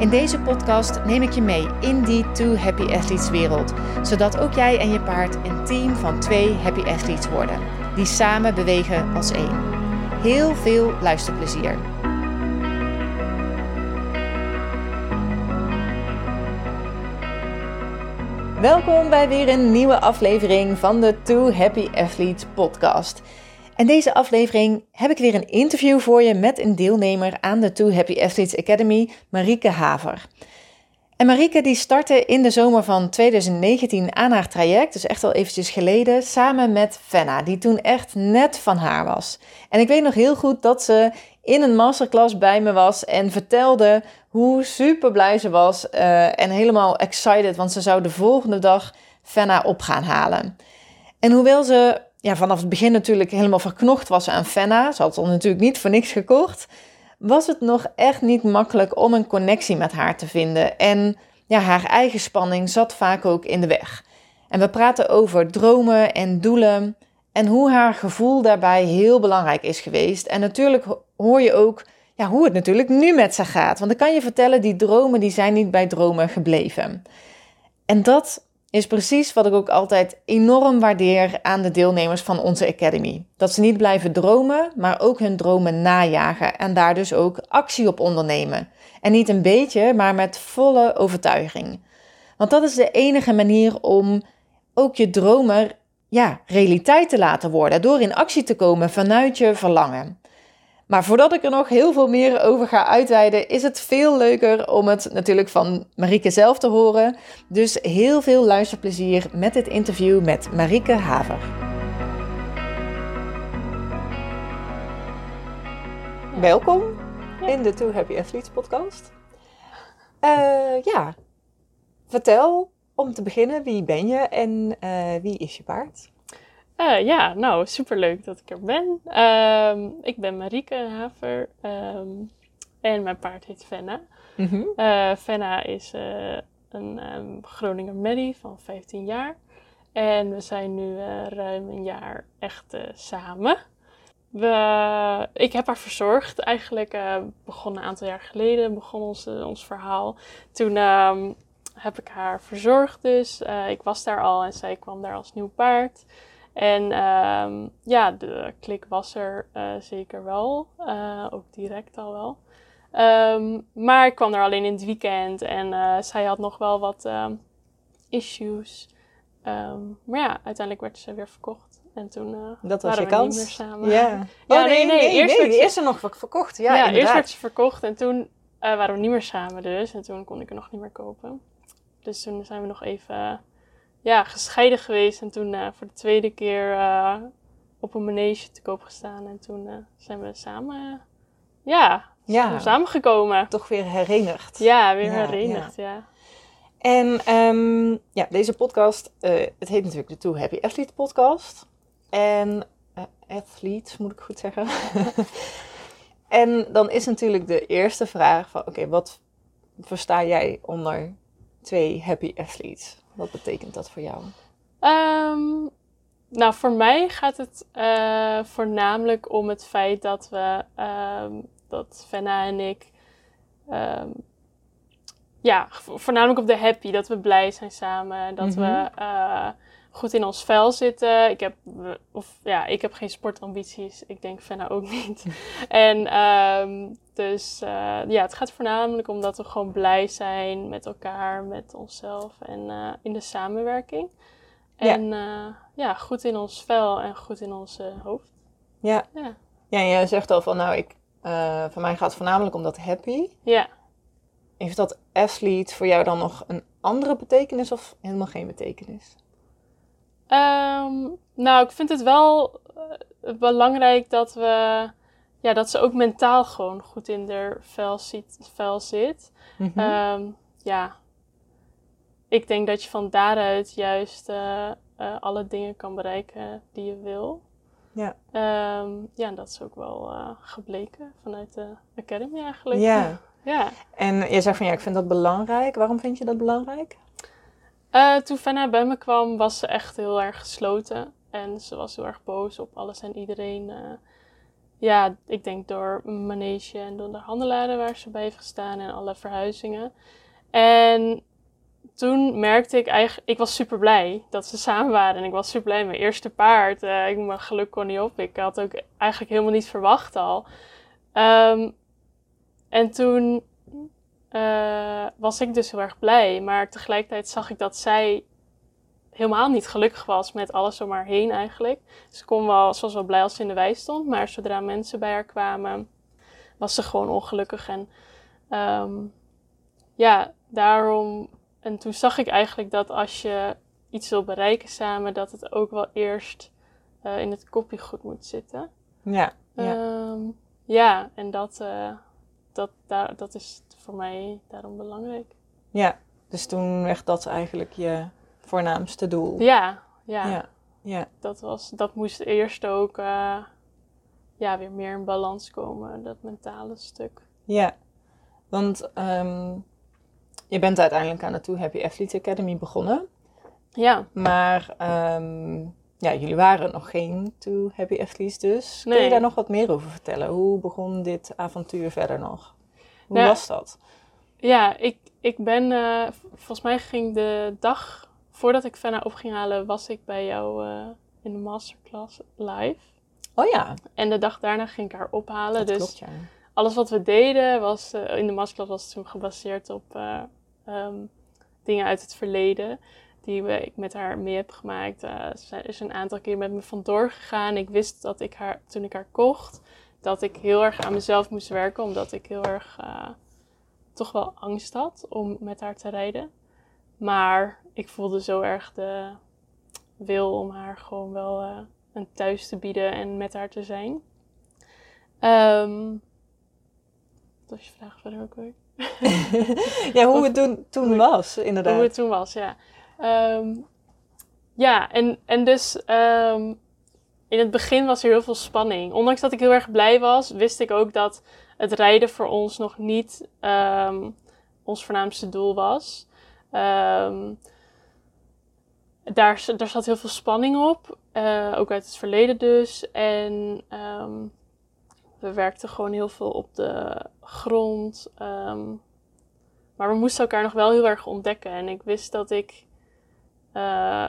In deze podcast neem ik je mee in die Two Happy Athletes wereld, zodat ook jij en je paard een team van twee Happy Athletes worden, die samen bewegen als één. Heel veel luisterplezier. Welkom bij weer een nieuwe aflevering van de Two Happy Athletes podcast. En deze aflevering heb ik weer een interview voor je met een deelnemer aan de Two Happy Athletes Academy, Marieke Haver. En Marieke die startte in de zomer van 2019 aan haar traject, dus echt al eventjes geleden, samen met Fenna, die toen echt net van haar was. En ik weet nog heel goed dat ze in een masterclass bij me was en vertelde hoe super blij ze was uh, en helemaal excited, want ze zou de volgende dag Fenna op gaan halen. En hoewel ze ja, vanaf het begin natuurlijk helemaal verknocht was aan Fenna, ze had het natuurlijk niet voor niks gekocht, was het nog echt niet makkelijk om een connectie met haar te vinden. En ja, haar eigen spanning zat vaak ook in de weg. En we praten over dromen en doelen en hoe haar gevoel daarbij heel belangrijk is geweest. En natuurlijk hoor je ook ja, hoe het natuurlijk nu met ze gaat. Want ik kan je vertellen, die dromen die zijn niet bij dromen gebleven. En dat is precies wat ik ook altijd enorm waardeer aan de deelnemers van onze Academy. Dat ze niet blijven dromen, maar ook hun dromen najagen en daar dus ook actie op ondernemen. En niet een beetje, maar met volle overtuiging. Want dat is de enige manier om ook je dromen ja, realiteit te laten worden, door in actie te komen vanuit je verlangen. Maar voordat ik er nog heel veel meer over ga uitweiden, is het veel leuker om het natuurlijk van Marieke zelf te horen. Dus heel veel luisterplezier met dit interview met Marieke Haver. Welkom in de Two Happy Athletes podcast. Uh, ja, vertel om te beginnen, wie ben je en uh, wie is je paard? Uh, ja, nou, superleuk dat ik er ben. Uh, ik ben Marieke Haver um, en mijn paard heet Fenna. Mm -hmm. uh, Fenna is uh, een um, Groninger Meddy van 15 jaar. En we zijn nu ruim een jaar echt samen. We, ik heb haar verzorgd. Eigenlijk begon een aantal jaar geleden begon ons, ons verhaal. Toen heb ik haar verzorgd dus. ik was daar al en zij kwam daar als nieuw paard. En um, ja, de klik was er uh, zeker wel. Uh, ook direct al wel. Um, maar ik kwam er alleen in het weekend en uh, zij had nog wel wat um, issues. maar ja, uiteindelijk werd ze weer verkocht. En toen dat was waren je we kans. niet meer samen. Ja, ja oh, nee, nee, nee. Eerst nee, werd ze, eerst er nog verkocht. Ja, ja eerst werd ze verkocht en toen waren we niet meer samen dus. En toen kon ik er nog niet meer kopen. Dus toen zijn we nog even ja, gescheiden geweest. En toen uh, voor de tweede keer uh, op een manege te koop gestaan. En toen uh, zijn we samen, ja, ja, samengekomen. Toch weer herenigd. Ja, weer ja, herenigd, ja. ja. En um, ja, deze podcast, het heet natuurlijk de Two Happy Athlete podcast. En athlete, moet ik goed zeggen. en dan is natuurlijk de eerste vraag van, oké, okay, wat versta jij onder twee happy athletes? Wat betekent dat voor jou? Um, nou, voor mij gaat het uh, voornamelijk om het feit dat we, um, dat Fenna en ik, um, ja, voornamelijk op de happy, dat we blij zijn samen, dat mm -hmm. we uh, goed in ons vel zitten. Ik heb, of ja, ik heb geen sportambities, ik denk Fenna ook niet. en um, dus uh, ja, het gaat voornamelijk om dat we gewoon blij zijn met elkaar, met onszelf en uh, in de samenwerking. En ja. Uh, ja, goed in ons vel en goed in ons hoofd. Ja. ja. Ja, en jij zegt al van nou, ik, voor mij gaat het voornamelijk om dat happy. Ja. Heeft dat athlete voor jou dan nog een andere betekenis of helemaal geen betekenis? Um, nou, ik vind het wel belangrijk dat we ja, dat ze ook mentaal gewoon goed in haar vel, ziet, vel zit. Mm -hmm. um, ja. ik denk dat je van daaruit juist uh, alle dingen kan bereiken die je wil. Ja. Um, ja, dat is ook wel uh, gebleken vanuit de Academy eigenlijk. Ja. ja. En je zegt van ja, ik vind dat belangrijk. Waarom vind je dat belangrijk? Toen Fenna bij me kwam, was ze echt heel erg gesloten. En ze was heel erg boos op alles en iedereen. ja, ik denk door manege en door de handelaren waar ze bij heeft gestaan en alle verhuizingen. En toen merkte ik eigenlijk, ik was super blij dat ze samen waren. En ik was super blij. Mijn eerste paard, uh, ik, mijn geluk kon niet op. Ik had ook eigenlijk helemaal niet verwacht al. Um, en toen uh, was ik dus heel erg blij. Maar tegelijkertijd zag ik dat zij helemaal niet gelukkig was met alles om haar heen eigenlijk. Ze, kon wel, ze was wel blij als ze in de wei stond. Maar zodra mensen bij haar kwamen, was ze gewoon ongelukkig. En um, ja, daarom en toen zag ik eigenlijk dat als je iets wil bereiken samen, dat het ook wel eerst uh, in het kopje goed moet zitten. Ja. Ja, um, ja en dat, uh, dat, daar, dat is voor mij daarom belangrijk. Ja, dus toen werd dat eigenlijk je voornaamste doel. Ja, ja. ja, ja. Dat, was, dat moest eerst ook uh, ja, weer meer in balans komen, dat mentale stuk. Ja, want um, je bent uiteindelijk aan de Too Happy Athlete Academy begonnen. Ja. Maar um, ja, jullie waren nog geen Too Happy Athletes dus. Kun je daar nog wat meer over vertellen? Hoe begon dit avontuur verder nog? Hoe nou, was dat? Ja, ik, ik ben... Uh, volgens mij ging de dag voordat ik Fenna op ging halen... was ik bij jou uh, in de masterclass live. Oh ja. En de dag daarna ging ik haar ophalen. Dat dus klopt, ja. alles wat we deden was... Uh, in de masterclass was toen gebaseerd op um, dingen uit het verleden die we, ik met haar mee heb gemaakt. Ze is een aantal keer met me vandoor gegaan. Ik wist dat ik haar, toen ik haar kocht, dat ik heel erg aan mezelf moest werken, omdat ik heel erg uh, toch wel angst had om met haar te rijden. Maar ik voelde zo erg de wil om haar gewoon wel uh, een thuis te bieden en met haar te zijn. Um, dat was je vraag verder ook weer. ja, hoe het toen, toen was, inderdaad. Hoe het toen was, ja. Um, ja, en, en dus um, in het begin was er heel veel spanning. Ondanks dat ik heel erg blij was, wist ik ook dat het rijden voor ons nog niet um, ons voornaamste doel was. Um, daar, zat heel veel spanning op, uh, ook uit het verleden dus. En um, we werkten gewoon heel veel op de grond. Maar we moesten elkaar nog wel heel erg ontdekken. En ik wist dat ik, uh,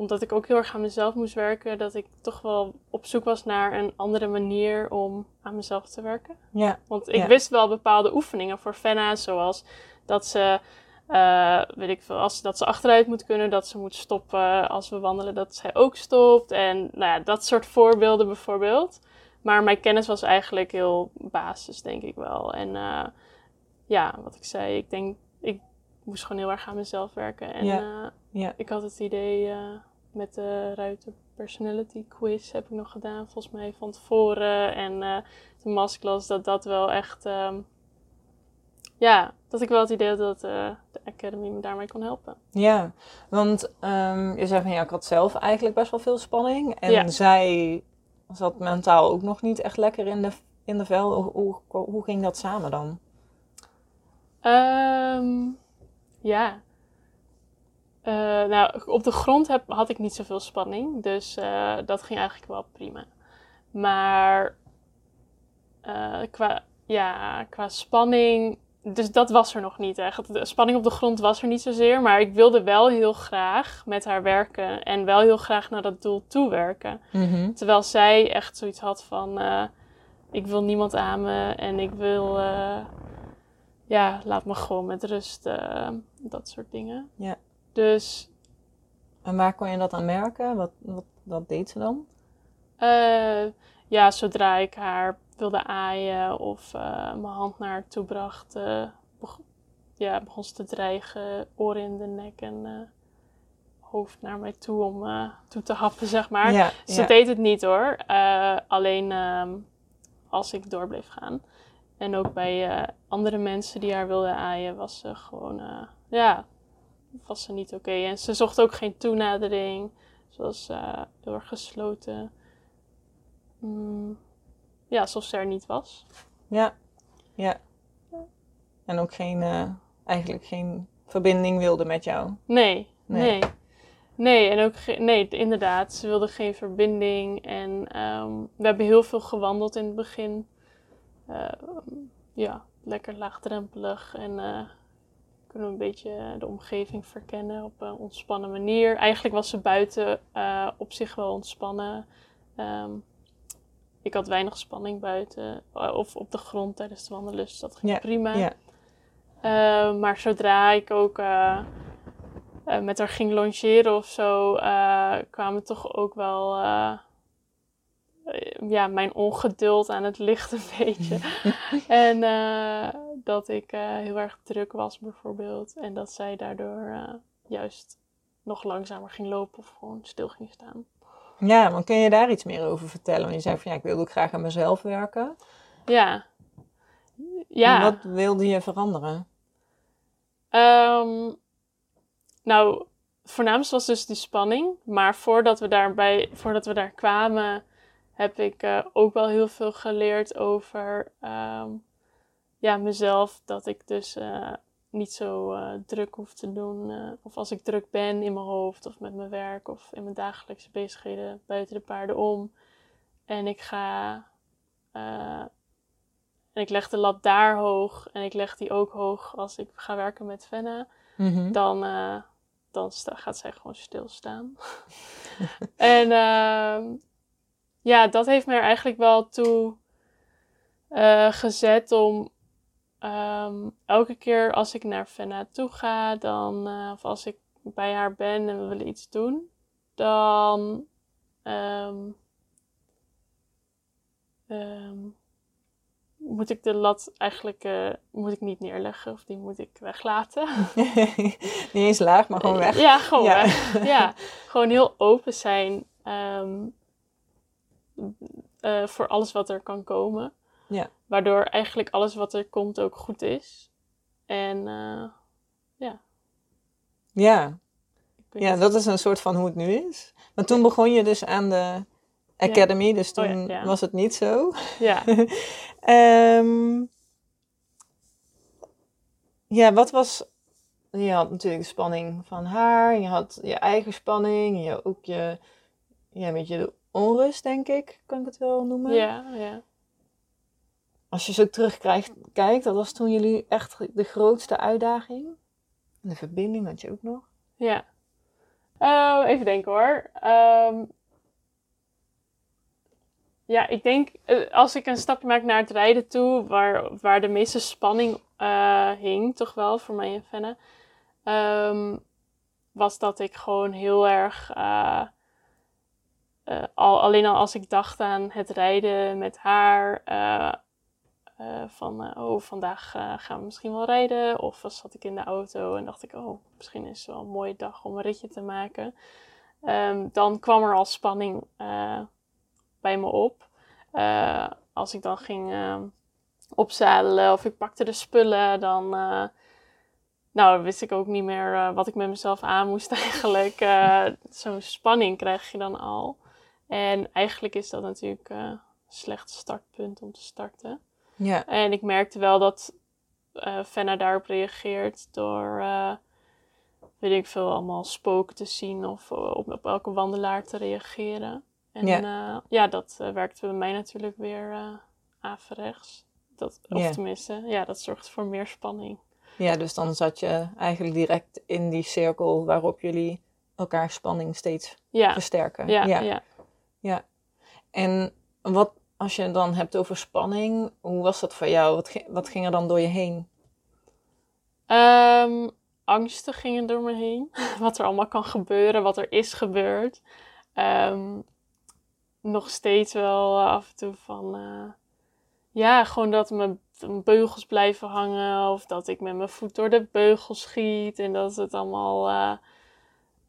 omdat ik ook heel erg aan mezelf moest werken, dat ik toch wel op zoek was naar een andere manier om aan mezelf te werken. Ja. Want ik wist wel bepaalde oefeningen voor Fenna, zoals dat ze. Uh, weet ik veel, als, dat ze achteruit moet kunnen, dat ze moet stoppen als we wandelen, dat zij ook stopt. En nou ja, dat soort voorbeelden bijvoorbeeld. Maar mijn kennis was eigenlijk heel basis, denk ik wel. En uh, ja, wat ik zei, ik denk, ik moest gewoon heel erg aan mezelf werken. En ja. Uh, ja. ik had het idee uh, met de Ruiter Personality Quiz heb ik nog gedaan, volgens mij van tevoren. En de masterclass, dat dat wel echt, um, ja, dat ik wel het idee had dat de Academy me daarmee kon helpen. Ja, want um, je zei van ja, ik had zelf eigenlijk best wel veel spanning. En ja. zij zat mentaal ook nog niet echt lekker in de, in de vel. Hoe, hoe, ging dat samen dan? Um, ja. Uh, nou, op de grond heb, had ik niet zoveel spanning. Dus uh, dat ging eigenlijk wel prima. Maar uh, qua, ja, qua spanning dus dat was er nog niet echt. De spanning op de grond was er niet zozeer. Maar ik wilde wel heel graag met haar werken. En wel heel graag naar dat doel toe werken. Mhm. Terwijl zij echt zoiets had van... Ik wil niemand aan me. En ik wil... Ja, laat me gewoon met rust. Dat soort dingen. Ja. Dus... En waar kon je dat aan merken? Wat, wat, wat deed ze dan? ja, zodra ik haar wilde aaien of uh, mijn hand naar haar toe bracht, uh, ja, begon ze te dreigen, oren in de nek en hoofd naar mij toe om toe te happen, zeg maar. Ja, ze deed het niet hoor. alleen ehm, als ik door bleef gaan. En ook bij andere mensen die haar wilden aaien, was ze gewoon, ja, was ze niet oké. En ze zocht ook geen toenadering. Ze was heel erg gesloten. Mm, ja, alsof ze er niet was. Ja, ja. En ook geen, eigenlijk geen verbinding wilde met jou. Nee, nee. nee. en ook nee, inderdaad. Ze wilde geen verbinding. En ehm, we hebben heel veel gewandeld in het begin. Uh, ja, lekker laagdrempelig. En kunnen een beetje de omgeving verkennen op een ontspannen manier. Eigenlijk was ze buiten uh, op zich wel ontspannen. Um, ik had weinig spanning buiten of op de grond tijdens het wandelen, dus dat ging prima. Ja. Uh, maar zodra ik ook uh, met haar ging longeren of zo, kwamen toch ook wel ja, mijn ongeduld aan het licht een beetje. en dat ik heel erg druk was bijvoorbeeld. En dat zij daardoor juist nog langzamer ging lopen of gewoon stil ging staan. Ja, maar kun je daar iets meer over vertellen? Want je zei van ja, ik wilde ook graag aan mezelf werken. Ja. Ja. wat wilde je veranderen? Um, nou, voornaamst was dus die spanning. Maar voordat we, daarbij, voordat we daar kwamen, heb ik uh, ook wel heel veel geleerd over um, ja, mezelf. Dat ik dus uh, niet zo uh, druk hoef te doen. of als ik druk ben in mijn hoofd of met mijn werk of in mijn dagelijkse bezigheden buiten de paarden om. En ik ga en ik leg de lat daar hoog en ik leg die ook hoog als ik ga werken met Fenna, mm dan, dan gaat zij gewoon stilstaan. en uh, ja, dat heeft me er eigenlijk wel toe uh, gezet om um, elke keer als ik naar Fenna toe ga, dan, uh, of als ik bij haar ben en we willen iets doen, dan. Um, um, moet ik de lat eigenlijk uh, moet ik niet neerleggen of die moet ik weglaten. niet eens laag, maar gewoon weg. Ja, gewoon ja. weg. Ja, gewoon heel open zijn um, uh, voor alles wat er kan komen. Ja. Waardoor eigenlijk alles wat er komt ook goed is. En uh, ja. Ja. Ja, dat is een soort van hoe het nu is. Maar toen begon je dus aan de Academy, dus oh toen was het niet zo. Ja. um, ja, wat was... Je had natuurlijk de spanning van haar, je had je eigen spanning, je ook je... Ja, een beetje de onrust, denk ik, kan ik het wel noemen. Ja, ja. Als je zo terugkijkt, kijkt, dat was toen jullie echt de grootste uitdaging. De verbinding had je ook nog. Ja. Uh, even denken hoor. Um, ja, ik denk eh, als ik een stapje maak naar het rijden toe, waar, waar de meeste spanning uh, hing, toch wel voor mij en Fenne, um, was dat ik gewoon heel erg. Uh, al, alleen al als ik dacht aan het rijden met haar, van oh, vandaag gaan we misschien wel rijden. Of zat ik in de auto en dacht ik, oh, misschien is het wel een mooie dag om een ritje te maken. Um, dan kwam er al spanning bij me op. Als ik dan ging uh, opzadelen of ik pakte de spullen, dan nou, wist ik ook niet meer wat ik met mezelf aan moest eigenlijk. Zo'n spanning krijg je dan al. En eigenlijk is dat natuurlijk een slecht startpunt om te starten. Ja. En ik merkte wel dat Fenna daarop reageert door weet ik veel, allemaal spoken te zien of op, op elke wandelaar te reageren. En ja, uh, ja dat uh, werkte bij mij natuurlijk weer uh, averechts. Dat, of tenminste, ja, dat zorgt voor meer spanning. Ja, dus dan zat je eigenlijk direct in die cirkel waarop jullie elkaar spanning steeds versterken. Ja, ja, ja. Ja. En wat, als je dan hebt over spanning, hoe was dat voor jou? Wat, wat ging er dan door je heen? Um, angsten gingen door me heen. wat er allemaal kan gebeuren, wat er is gebeurd. Um, nog steeds wel eh, af en toe van. Uh, ja, gewoon dat mijn beugels blijven hangen. Of dat ik met mijn voet door de beugel schiet. En dat het allemaal.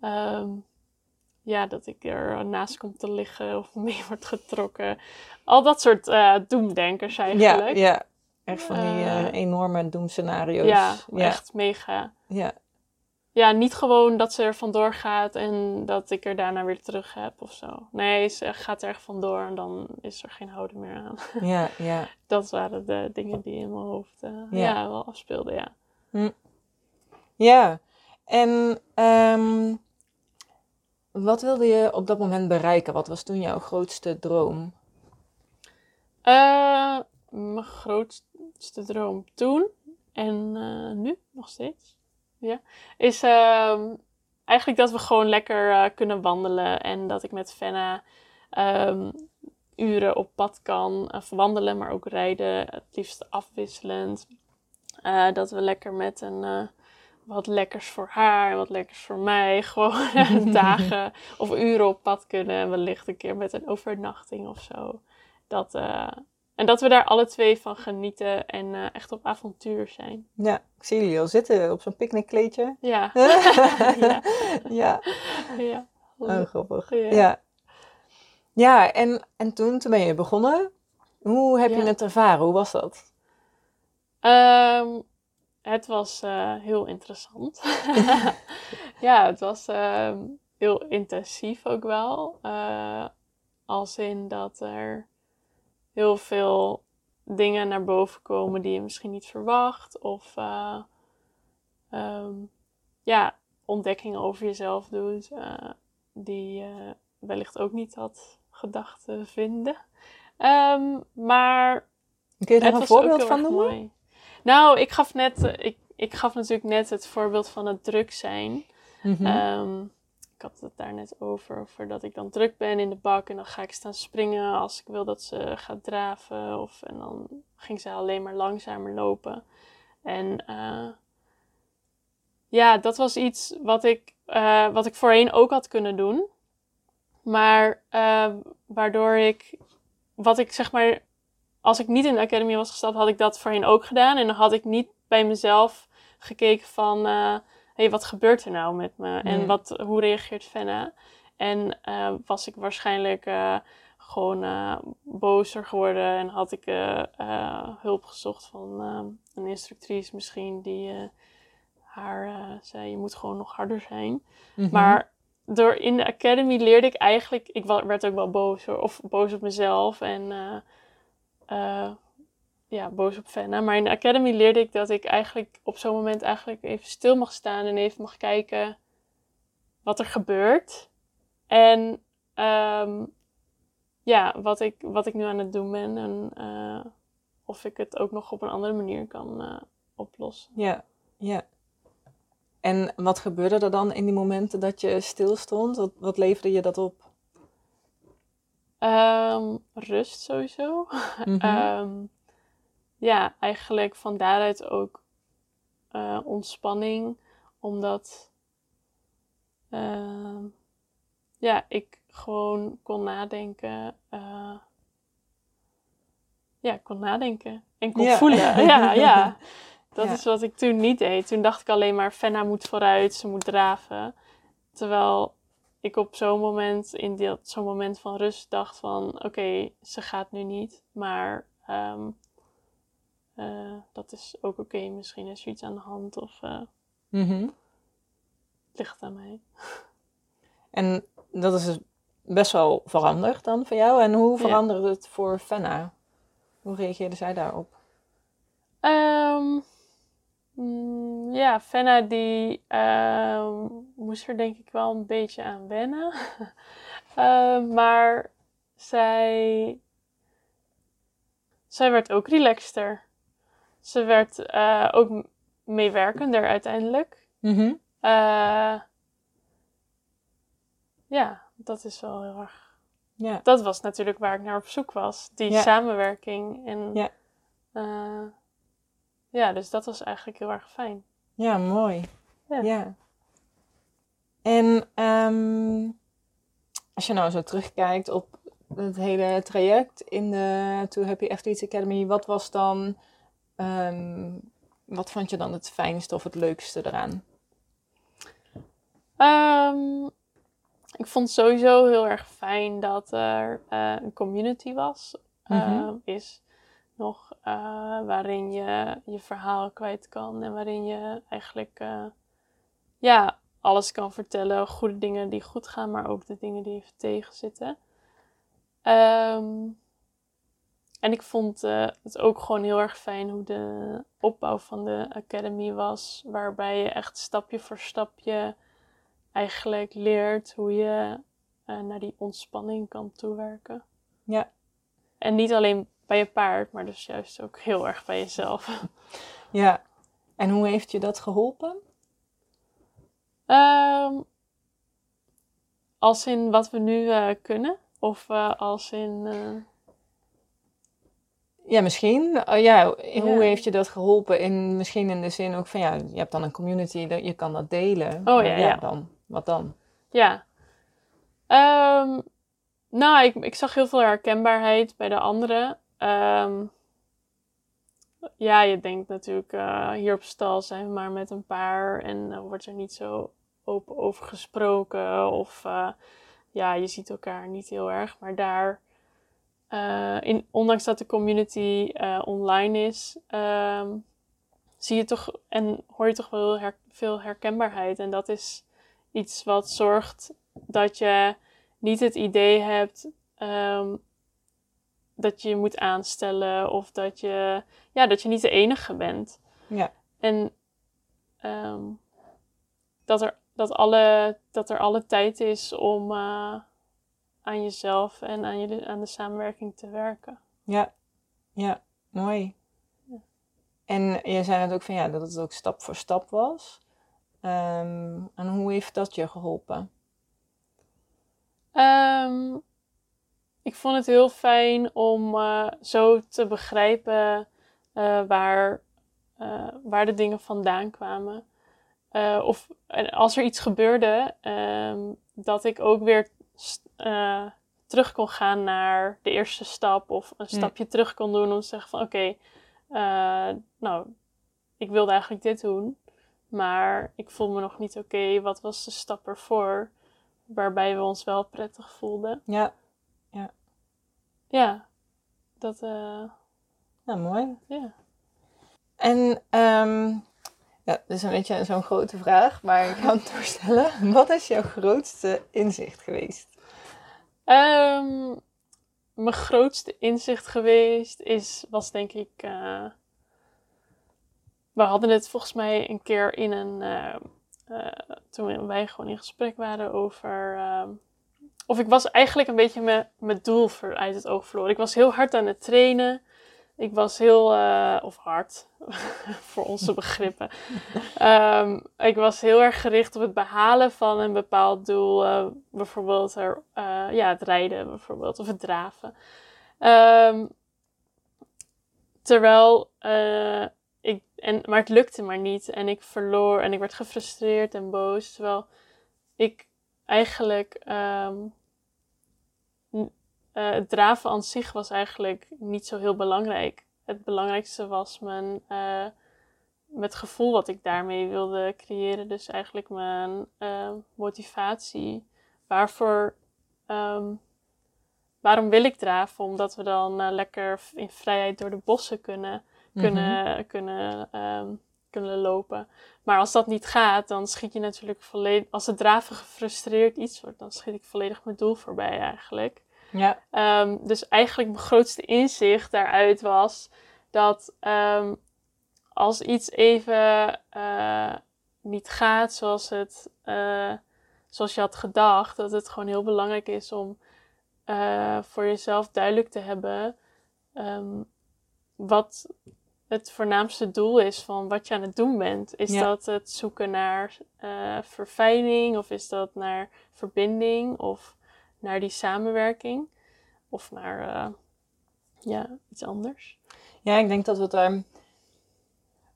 Uh, ja, dat ik er naast kom te liggen of mee wordt getrokken. Al dat soort uh, doemdenkers eigenlijk. Ja, ja. echt van die enorme doemscenario's. Ja, ja, echt mega. Ja. ja, niet gewoon dat ze er vandoor gaat en dat ik er daarna weer terug heb of zo. Nee, ze gaat er echt vandoor en dan is er geen houden meer aan. Ja, ja. dat waren de dingen die in mijn hoofd uh, ja. wel afspeelden, ja. Hm. Ja, en um, wat wilde je op dat moment bereiken? Wat was toen jouw grootste droom? Uh, mijn grootste droom toen en uh, nu nog steeds ja, is uh, eigenlijk dat we gewoon lekker uh, kunnen wandelen en dat ik met Fenna um, uren op pad kan uh, wandelen, maar ook rijden, het liefst afwisselend. Dat we lekker met een wat lekkers voor haar, wat lekkers voor mij, gewoon dagen of uren op pad kunnen en wellicht een keer met een overnachting of zo. Dat, en dat we daar alle twee van genieten en uh, echt op avontuur zijn. Ja, ik zie jullie al zitten op zo'n picknickkleedje. Ja. ja. ja. ja. Oh, grappig. Ja. ja. Ja, en, en toen, toen ben je begonnen. Hoe heb je het ervaren? Hoe was dat? Um, het was uh, heel interessant. ja, het was uh, heel intensief ook wel. Uh, als in dat er heel veel dingen naar boven komen die je misschien niet verwacht. Of uh, um, ja, ontdekkingen over jezelf doet die je wellicht ook niet had gedacht te vinden. Um, maar. Kun je daar een voorbeeld van noemen? Mooi. Nou, ik gaf, net, ik, ik gaf natuurlijk net het voorbeeld van het druk zijn. Mm -hmm. um, ik had het daar net over, over dat ik dan druk ben in de bak en dan ga ik staan springen als ik wil dat ze gaat draven. Of, en dan ging ze alleen maar langzamer lopen. En uh, ja, dat was iets wat ik, uh, wat ik voorheen ook had kunnen doen. Maar uh, waardoor ik, wat ik zeg maar, als ik niet in de academy was gestapt, had ik dat voorheen ook gedaan. En dan had ik niet bij mezelf gekeken van hey, wat gebeurt er nou met me? En wat, hoe reageert Fenna? En uh, was ik waarschijnlijk uh, gewoon uh, bozer geworden en had ik hulp gezocht van een instructrice misschien die haar zei, je moet gewoon nog harder zijn. Mm -hmm. Maar door in de academy leerde ik eigenlijk, ik werd ook wel boos of boos op mezelf en ja, boos op Fenna. Maar in de Academy leerde ik dat ik eigenlijk op zo'n moment eigenlijk even stil mag staan en even mag kijken wat er gebeurt. En um, ja, wat ik, wat ik nu aan het doen ben en uh, of ik het ook nog op een andere manier kan uh, oplossen. Ja, ja. En wat gebeurde er dan in die momenten dat je stil stond? Wat leverde je dat op? Um, rust sowieso. Mm -hmm. um, ja, eigenlijk van daaruit ook uh, ontspanning. Omdat uh, ja, ik gewoon kon nadenken. Uh, ja, kon nadenken. En kon ja. voelen. ja, ja. Dat ja. is wat ik toen niet deed. Toen dacht ik alleen maar, Fenna moet vooruit, ze moet draven. Terwijl ik op zo'n moment, in zo'n moment van rust dacht van... Oké, okay, ze gaat nu niet, maar... Um, uh, dat is ook oké. Okay. Misschien is er iets aan de hand of uh, mm -hmm. ligt aan mij. En dat is dus best wel veranderd dan voor jou. En hoe veranderde ja. het voor Fenna? Hoe reageerde zij daarop? Um, mm, ja, Fenna die um, moest er denk ik wel een beetje aan wennen. uh, maar zij, zij werd ook relaxter ze werd uh, ook meewerkender uiteindelijk. Mm -hmm. uh, ja, dat is wel heel erg. Ja. Dat was natuurlijk waar ik naar op zoek was. Die ja. samenwerking. En, ja. Uh, ja, dus dat was eigenlijk heel erg fijn. Ja, mooi. Ja. ja. En um, als je nou zo terugkijkt op het hele traject in de Too Happy Athletes Academy, wat was dan Um, wat vond je dan het fijnste of het leukste eraan? Um, ik vond sowieso heel erg fijn dat er uh, een community was. Mm -hmm. uh, is nog uh, waarin je je verhaal kwijt kan en waarin je eigenlijk ja, alles kan vertellen. Goede dingen die goed gaan, maar ook de dingen die even tegenzitten. Um, en ik vond uh, het ook gewoon heel erg fijn hoe de opbouw van de Academy was. Waarbij je echt stapje voor stapje eigenlijk leert hoe je naar die ontspanning kan toewerken. Ja. En niet alleen bij je paard, maar dus juist ook heel erg bij jezelf. Ja. En hoe heeft je dat geholpen? Um, als in wat we nu uh, kunnen? Of als in ja, misschien. Uh, ja, hoe heeft je dat geholpen? In, misschien in de zin ook van ja, je hebt dan een community, dat je kan dat delen. Oh ja, ja, Dan, wat dan? Ja. Um, nou, ik, ik zag heel veel herkenbaarheid bij de anderen. Um, ja, je denkt natuurlijk, uh, hier op stal zijn we maar met een paar en uh, wordt er niet zo open over gesproken. Of uh, ja, je ziet elkaar niet heel erg. Maar daar in, ondanks dat de community online is, um, zie je toch en hoor je toch wel her, veel herkenbaarheid. En dat is iets wat zorgt dat je niet het idee hebt um, dat je je moet aanstellen of dat je, ja, dat je niet de enige bent. Ja. En um, dat, er, dat, alle, dat er alle tijd is om. Uh, aan jezelf en aan, je, aan de samenwerking te werken. Ja, ja, mooi. En je zei net ook van ja, dat het ook stap voor stap was. Um, en hoe heeft dat je geholpen? Um, ik vond het heel fijn om uh, zo te begrijpen uh, waar, uh, waar de dingen vandaan kwamen. of als er iets gebeurde, um, dat ik ook weer terug kon gaan naar de eerste stap of een stapje terug kon doen om te zeggen van oké, okay, nou, ik wilde eigenlijk dit doen, maar ik voel me nog niet oké. Okay. Wat was de stap ervoor waarbij we ons wel prettig voelden? Ja, ja. Ja, dat... Uh, ja, mooi. Ja. En um, ja, dat is een beetje zo'n grote vraag, maar ik kan het voorstellen. Wat is jouw grootste inzicht geweest? Um, mijn grootste inzicht geweest is, was denk ik. Uh, we hadden het volgens mij een keer in een. Uh, uh, toen wij gewoon in gesprek waren over. Ehm, of ik was eigenlijk een beetje mijn doel uit het oog verloren. Ik was heel hard aan het trainen. Ik was heel, uh, of hard, voor onze begrippen. Um, ik was heel erg gericht op het behalen van een bepaald doel. Uh, bijvoorbeeld er, uh, ja, het rijden bijvoorbeeld, of het draven. Um, terwijl ik, en, maar het lukte maar niet. En ik verloor en ik werd gefrustreerd en boos. Terwijl ik eigenlijk um, uh, het draven aan zich was eigenlijk niet zo heel belangrijk. Het belangrijkste was mijn, uh, het gevoel wat ik daarmee wilde creëren. Dus eigenlijk mijn uh, motivatie. Waarvoor, um, waarom wil ik draven? Omdat we dan lekker in vrijheid door de bossen kunnen, kunnen, mm -hmm. kunnen, um, kunnen lopen. Maar als dat niet gaat, dan schiet je natuurlijk volledig. Als het draven gefrustreerd iets wordt, dan schiet ik volledig mijn doel voorbij eigenlijk. Ja. Um, dus eigenlijk mijn grootste inzicht daaruit was dat um, als iets even uh, niet gaat zoals, het, uh, zoals je had gedacht, dat het gewoon heel belangrijk is om uh, voor jezelf duidelijk te hebben um, wat het voornaamste doel is van wat je aan het doen bent. Is ja. dat het zoeken naar verfijning of is dat naar verbinding of naar die samenwerking of naar uh, ja, iets anders. Ja, ik denk dat we het daar.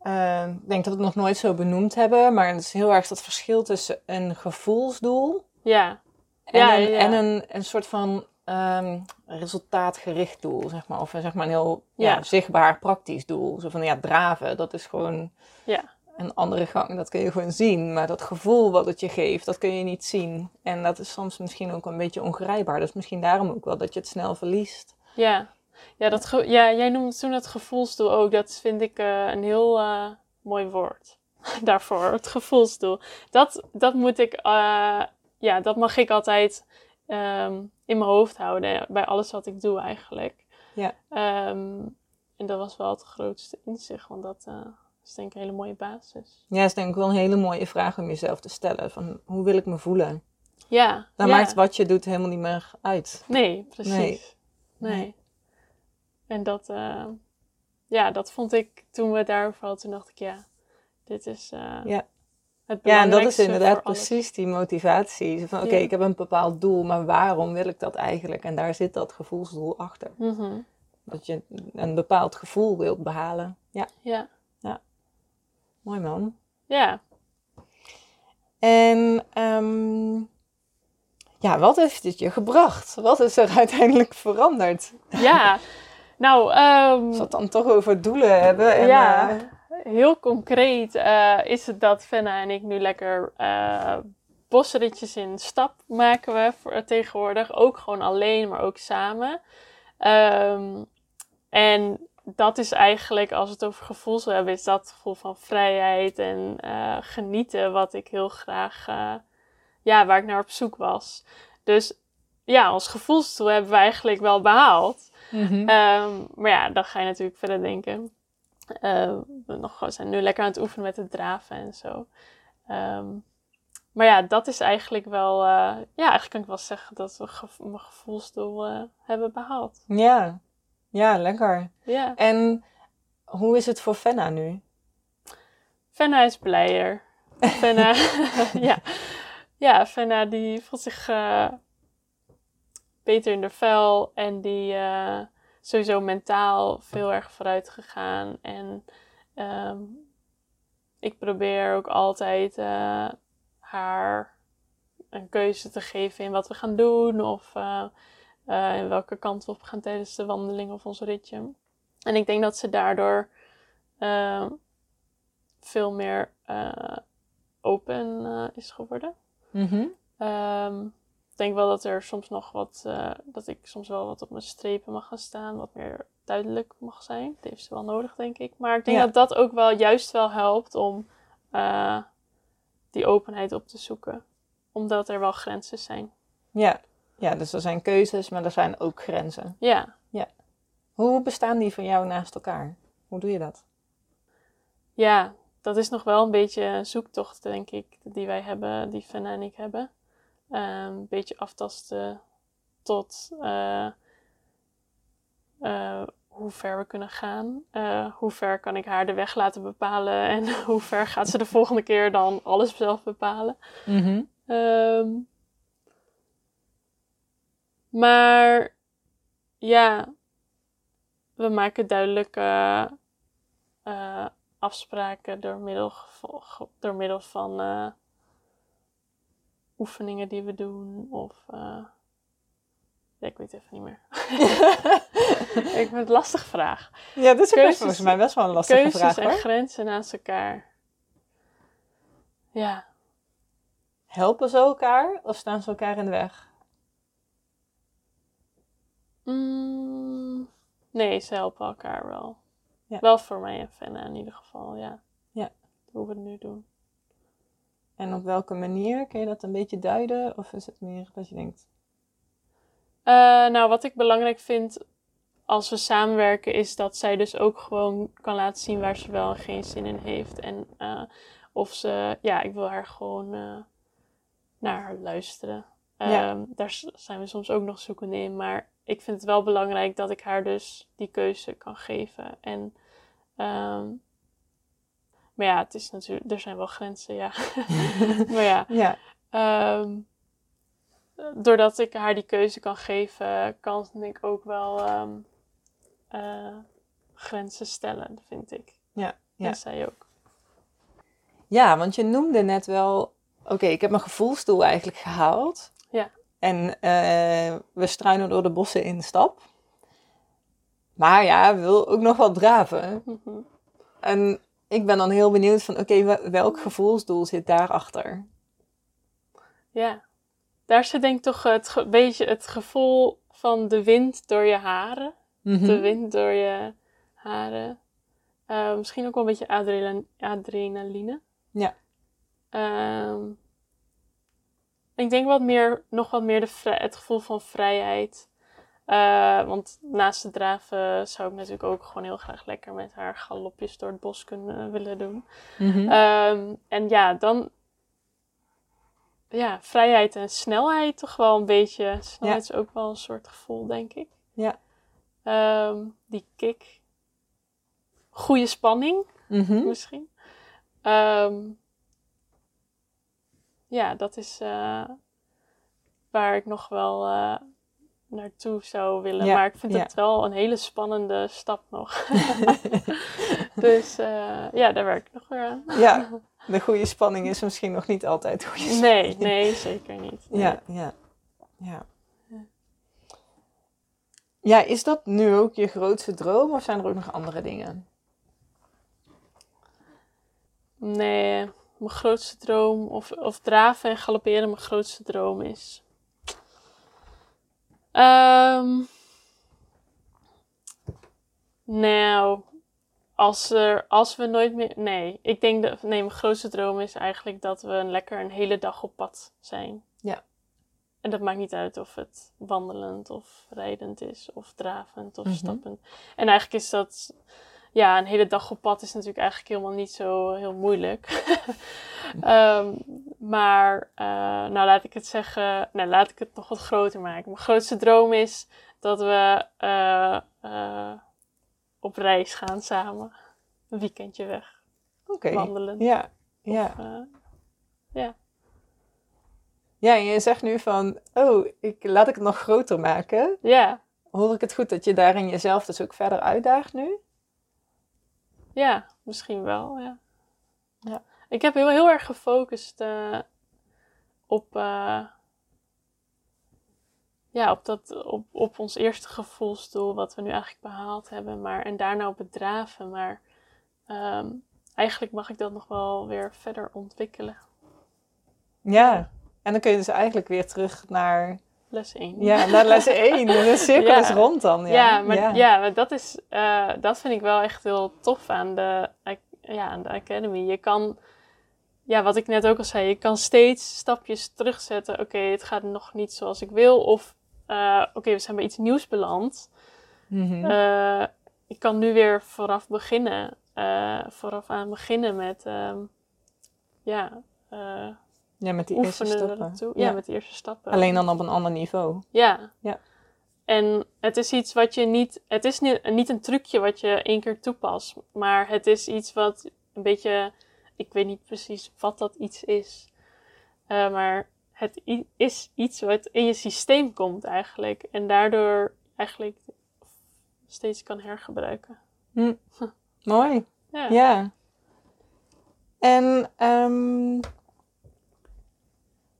Uh, ik denk dat we het nog nooit zo benoemd hebben, maar het is heel erg dat verschil tussen een gevoelsdoel ja. en, ja, een, ja. en een, een soort van um, resultaatgericht doel, zeg maar. Of zeg maar een heel ja. zichtbaar praktisch doel. Zo van ja, draven, dat is gewoon ja een andere gang. Dat kun je gewoon zien. Maar dat gevoel wat het je geeft, dat kun je niet zien. En dat is soms misschien ook een beetje ongrijpbaar. Dus misschien daarom ook wel dat je het snel verliest. Ja, ja, dat ja jij noemde toen het gevoelsdoel ook. Dat vind ik uh, een heel uh, mooi woord. daarvoor, het gevoelsdoel. Dat, dat moet ik, uh, ja, dat mag ik altijd um, in mijn hoofd houden bij alles wat ik doe eigenlijk. Ja. Um, en dat was wel het grootste inzicht, want dat uh, is denk ik een hele mooie basis. Ja, dat is denk ik wel een hele mooie vraag om jezelf te stellen. Van hoe wil ik me voelen? Ja. Dan maakt wat je doet helemaal niet meer uit. Nee, precies. Nee. nee. En dat, uh, ja, dat vond ik toen we daarover hadden, toen dacht ik ja, dit is uh, ja. Het Ja, en dat is inderdaad precies die motivatie. Van oké, ik heb een bepaald doel, maar waarom wil ik dat eigenlijk? En daar zit dat gevoelsdoel achter. Mm -hmm. Dat je een bepaald gevoel wilt behalen. Ja. Ja. ja. Mooi man. Ja. En um, ja, wat heeft het je gebracht? Wat is er uiteindelijk veranderd? Ja, nou... Um, Als we het dan toch over doelen hebben. En, ja, uh, heel concreet uh, is het dat Fenna en ik nu lekker uh, bosritjes in stap maken we voor, tegenwoordig. Ook gewoon alleen, maar ook samen. Um, en dat is eigenlijk, als we het over gevoel zou hebben, is dat het gevoel van vrijheid en uh, genieten, wat ik heel graag, ja, waar ik naar op zoek was. Dus ja, ons gevoelsdoel hebben we eigenlijk wel behaald. Mm -hmm. um, maar ja, dan ga je natuurlijk verder denken. Uh, we, nog, we zijn nu lekker aan het oefenen met het draven en zo. Um, maar ja, dat is eigenlijk wel, ja, eigenlijk kan ik wel zeggen dat we gevo mijn gevoelsdoel hebben behaald. Ja. Ja, lekker. Ja. En hoe is het voor Fenna nu? Fenna is blijer. Fenna, ja. ja, Fenna die voelt zich beter in de vel en die sowieso mentaal veel erg vooruit gegaan. En um, ik probeer ook altijd uh, haar een keuze te geven in wat we gaan doen of uh, in welke kant we op gaan tijdens de wandeling of ons ritje. En ik denk dat ze daardoor uh, veel meer open is geworden. Mm -hmm. um, denk wel dat er soms nog wat, dat ik soms wel wat op mijn strepen mag gaan staan, wat meer duidelijk mag zijn. Dat heeft ze wel nodig, denk ik. Maar ik denk ja. dat dat ook wel juist wel helpt om die openheid op te zoeken. Omdat er wel grenzen zijn. Ja, ja, dus er zijn keuzes, maar er zijn ook grenzen. Ja. ja. Hoe bestaan die van jou naast elkaar? Hoe doe je dat? Ja, dat is nog wel een beetje een zoektocht, denk ik, die wij hebben, die Fenna en ik hebben. Um, een beetje aftasten tot uh, uh, hoe ver we kunnen gaan. Uh, hoe ver kan ik haar de weg laten bepalen en hoe ver gaat ze de volgende keer dan alles zelf bepalen. Mm -hmm. um, maar ja, we maken duidelijke uh, afspraken door middel, door middel van uh, oefeningen die we doen. Of uh, ja, ik weet even niet meer. ik vind het een lastige vraag. Ja, dat is keuzes, volgens mij best wel een lastige keuzes vraag. Keuzes en grenzen naast elkaar. Ja. Helpen ze elkaar of staan ze elkaar in de weg? Mm, nee, ze helpen elkaar wel. Ja. Wel voor mij en Fenna in ieder geval, ja. Ja. Hoe we het nu doen. En op welke manier? Kun je dat een beetje duiden? Of is het meer dat je denkt... Uh, nou, wat ik belangrijk vind als we samenwerken... is dat zij dus ook gewoon kan laten zien waar ze wel en geen zin in heeft. En uh, of ze... Ja, ik wil haar gewoon uh, naar haar luisteren. Ja. Um, daar zijn we soms ook nog zoekende in. Maar ik vind het wel belangrijk dat ik haar dus die keuze kan geven. En, um, maar ja, het is natuurlijk, er zijn wel grenzen, ja. maar ja, ja. Um, doordat ik haar die keuze kan geven, kan ik ook wel um, uh, grenzen stellen, vind ik. Ja, ja. En zij ook. Ja, want je noemde net wel, oké, okay, ik heb mijn gevoelsdoel eigenlijk gehaald. Ja. En uh, we struinen door de bossen in de stap. Maar ja, wil ook nog wat draven. Mm -hmm. En ik ben dan heel benieuwd van, oké, okay, welk gevoelsdoel zit daarachter? Ja, daar zit denk ik toch het beetje het gevoel van de wind door je haren. Mm -hmm. De wind door je haren. Uh, misschien ook wel een beetje adrenaline. adrenaline. Ja. Ehm, ik denk wat meer, nog wat meer de het gevoel van vrijheid. Eh, want naast het draven zou ik natuurlijk ook gewoon heel graag lekker met haar galopjes door het bos kunnen willen doen. Mhm. Ehm, en ja, dan. Ja, vrijheid en snelheid toch wel een beetje. Snelheid is ook wel een soort gevoel, denk ik. Ja. Ehm, die kick. Goede spanning, Mhm. misschien. Ehm, ja, dat is eh, waar ik nog wel eh, naartoe zou willen. Ja, Maar ik vind ja. het wel een hele spannende stap nog. dus eh, ja, daar werk ik nog weer aan. Ja, de goede spanning is misschien nog niet altijd goede spanning. Nee, nee, zeker niet. Nee. Ja, ja, ja. Ja, is dat nu ook je grootste droom of zijn er ook nog andere dingen? Nee, mijn grootste droom, of, of draven en galopperen mijn grootste droom is. Ehm, nou, als, er, als we nooit meer. Nee, ik denk dat. Nee, mijn grootste droom is eigenlijk dat we een lekker een hele dag op pad zijn. Ja. En dat maakt niet uit of het wandelend of rijdend is, of dravend of Mhm. stappend. En eigenlijk is dat ja, een hele dag op pad is natuurlijk eigenlijk helemaal niet zo heel moeilijk. Ehm, maar, eh, nou laat ik het zeggen, nou laat ik het nog wat groter maken. Mijn grootste droom is dat we eh, eh, op reis gaan samen. Een weekendje weg, Oké. wandelen. Ja, ja. Ja. Ja, en je zegt nu van, oh, ik, laat ik het nog groter maken. ja, Hoor ik het goed dat je daarin jezelf dus ook verder uitdaagt nu? Ja, misschien wel, ja. Ja. Ik heb heel, heel erg gefocust eh, op, eh, ja, op, dat, op, op ons eerste gevoelsdoel, wat we nu eigenlijk behaald hebben. Maar, en daarna op het draven. Maar ehm, eigenlijk mag ik dat nog wel weer verder ontwikkelen. Ja. En dan kun je dus eigenlijk weer terug naar, Les 1. ja, naar les 1. De cirkel Ja. is rond dan. Ja, Ja, maar ja. maar dat, is, eh, dat vind ik wel echt heel tof aan de, ja, aan de Academy. Je kan, ja, wat ik net ook al zei, je kan steeds stapjes terugzetten. Oké, het gaat nog niet zoals ik wil. Of, eh, oké, we zijn bij iets nieuws beland. Eh, ik kan nu weer vooraf beginnen. vooraf aan beginnen met, ehm, ja, ja, met die eerste stappen. Ja. met de eerste stappen. Alleen dan op een ander niveau. Ja. Ja. En het is iets wat je niet. Het is niet, een trucje wat je één keer toepast. Maar het is iets wat een beetje. Ik weet niet precies wat dat iets is. Eh, maar het is iets wat in je systeem komt eigenlijk. En daardoor eigenlijk steeds kan hergebruiken. Hm. Mooi. Ja. Ja. En ehm,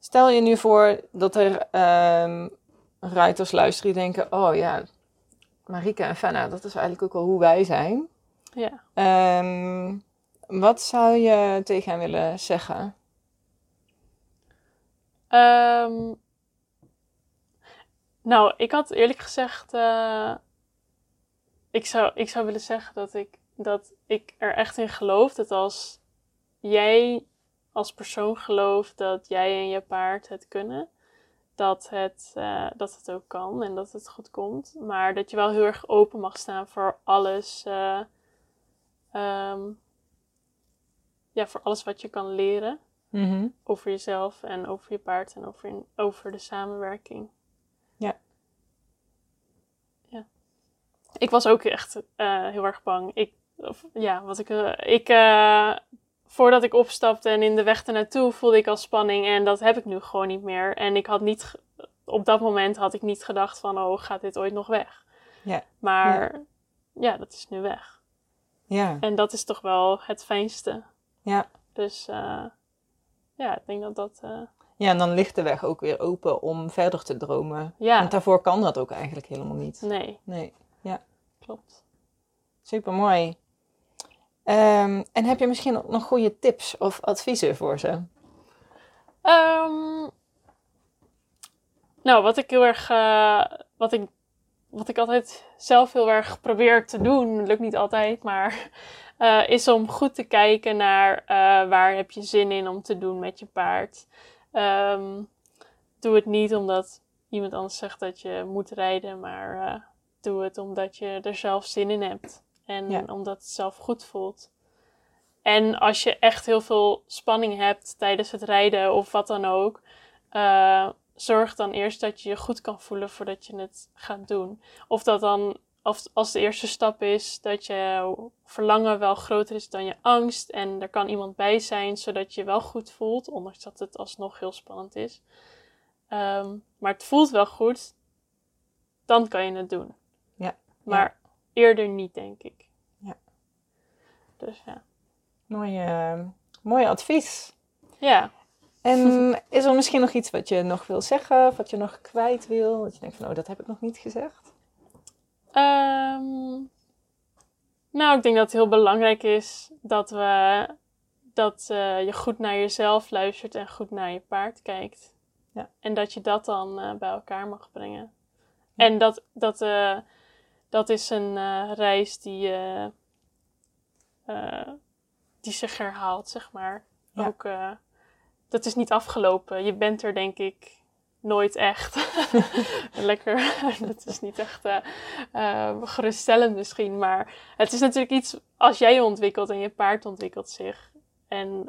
stel je nu voor dat er ehm ruiters luisteren die denken: Oh ja, Marika en Fenna, dat is eigenlijk ook wel hoe wij zijn. ja. Ehm, wat zou je tegen hen willen zeggen? Ehm, nou, ik had eerlijk gezegd. eh, ik, zou, ik zou willen zeggen dat ik, dat ik er echt in geloof dat als jij als persoon gelooft dat jij en je paard het kunnen, dat het, eh, dat het ook kan en dat het goed komt. Maar dat je wel heel erg open mag staan voor alles. eh, ehm, ja, voor alles wat je kan leren over jezelf en over je paard en over, over de samenwerking. Ja. Ja. Ik was ook echt eh, heel erg bang. Ik, of, ja, wat ik, ik voordat ik opstapte en in de weg ernaartoe voelde ik al spanning en dat heb ik nu gewoon niet meer. En ik had niet, op dat moment had ik niet gedacht van, oh, gaat dit ooit nog weg? Ja. Maar ja, dat is nu weg. Ja, En dat is toch wel het fijnste. ja. Dus eh, ja, ik denk dat dat, eh, ja, en dan ligt de weg ook weer open om verder te dromen. ja, Want daarvoor kan dat ook eigenlijk helemaal niet. nee, Nee, klopt. super mooi. En heb je misschien nog goede tips of adviezen voor ze? Ehm, nou, wat ik heel erg, eh, wat ik, wat ik altijd zelf heel erg probeer te doen, lukt niet altijd, maar uh, is om goed te kijken naar waar heb je zin in om te doen met je paard. Um, doe het niet omdat iemand anders zegt dat je moet rijden, maar doe het omdat je er zelf zin in hebt. En omdat het zelf goed voelt. En als je echt heel veel spanning hebt tijdens het rijden of wat dan ook, uh, zorg dan eerst dat je je goed kan voelen voordat je het gaat doen. Of dat dan, of als de eerste stap is dat je verlangen wel groter is dan je angst en er kan iemand bij zijn zodat je je wel goed voelt, ondanks dat het alsnog heel spannend is. Um, maar het voelt wel goed, dan kan je het doen. Ja. Maar eerder niet, denk ik. Ja. Dus ja. Mooi, uh, mooi advies. Ja. En is er misschien nog iets wat je nog wil zeggen, of wat je nog kwijt wil? Dat je denkt van, oh, dat heb ik nog niet gezegd? Um, nou, ik denk dat het heel belangrijk is dat, we, dat uh, je goed naar jezelf luistert en goed naar je paard kijkt. Ja. En dat je dat dan uh, bij elkaar mag brengen. Ja. En dat, dat, uh, dat is een reis die, die zich herhaalt, zeg maar. Ja. Ook dat is niet afgelopen. Je bent er denk ik nooit echt. Lekker, dat is niet echt geruststellend misschien, maar het is natuurlijk iets als jij je ontwikkelt en je paard ontwikkelt zich en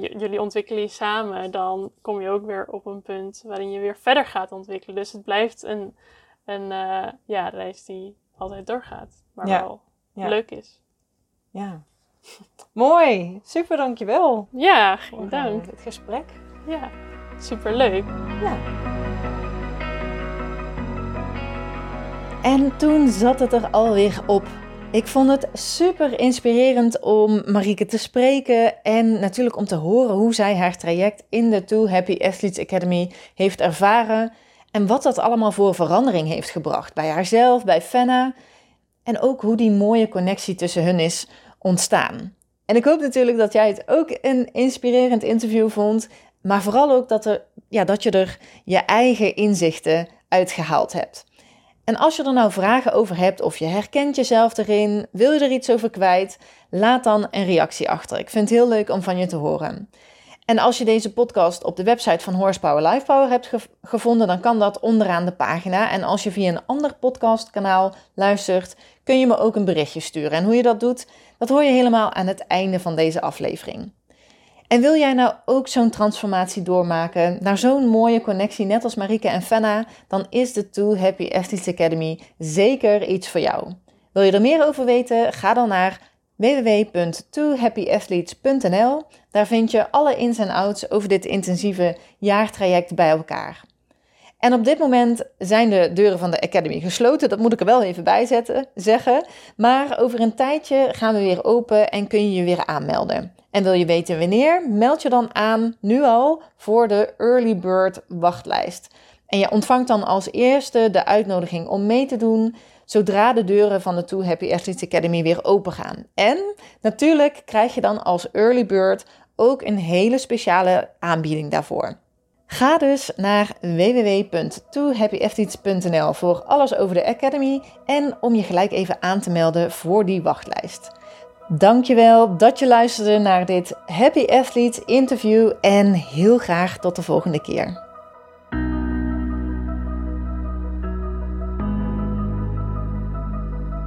jullie ontwikkelen je samen, dan kom je ook weer op een punt waarin je weer verder gaat ontwikkelen. Dus het blijft een, een ja, reis die altijd doorgaat, maar ja. wel Ja. leuk is. Ja. Mooi. Super, dankjewel. Ja, geen dank. eh, het gesprek. Ja, superleuk. Ja. En toen zat het er alweer op. Ik vond het super inspirerend om Marieke te spreken en natuurlijk om te horen hoe zij haar traject in de Two Happy Athletes Academy heeft ervaren en wat dat allemaal voor verandering heeft gebracht bij haarzelf, bij Fenna en ook hoe die mooie connectie tussen hun is ontstaan. En ik hoop natuurlijk dat jij het ook een inspirerend interview vond, maar vooral ook dat, er, ja, dat je er je eigen inzichten uitgehaald hebt. En als je er nou vragen over hebt of je herkent jezelf erin, wil je er iets over kwijt, laat dan een reactie achter. Ik vind het heel leuk om van je te horen. En als je deze podcast op de website van Horsepower Lifepower hebt gev gevonden, dan kan dat onderaan de pagina. En als je via een ander podcastkanaal luistert, kun je me ook een berichtje sturen. En hoe je dat doet, dat hoor je helemaal aan het einde van deze aflevering. En wil jij nou ook zo'n transformatie doormaken naar zo'n mooie connectie, net als Marike en Fenna, dan is de Two Happy Athletes Academy zeker iets voor jou. Wil je er meer over weten? Ga dan naar www.twohappyathletes.nl. Daar vind je alle ins en outs over dit intensieve jaartraject bij elkaar. En op dit moment zijn de deuren van de Academy gesloten. Dat moet ik er wel even bij zetten, zeggen. Maar over een tijdje gaan we weer open en kun je je weer aanmelden. En wil je weten wanneer? Meld je dan aan nu al voor de Early Bird wachtlijst. En je ontvangt dan als eerste de uitnodiging om mee te doen zodra de deuren van de Two Happy Athletes Academy weer open gaan. En natuurlijk krijg je dan als Early Bird ook een hele speciale aanbieding daarvoor. Ga dus naar www.twohappyathletes.nl voor alles over de Academy en om je gelijk even aan te melden voor die wachtlijst. Dankjewel dat je luisterde naar dit Happy Athlete interview en heel graag tot de volgende keer.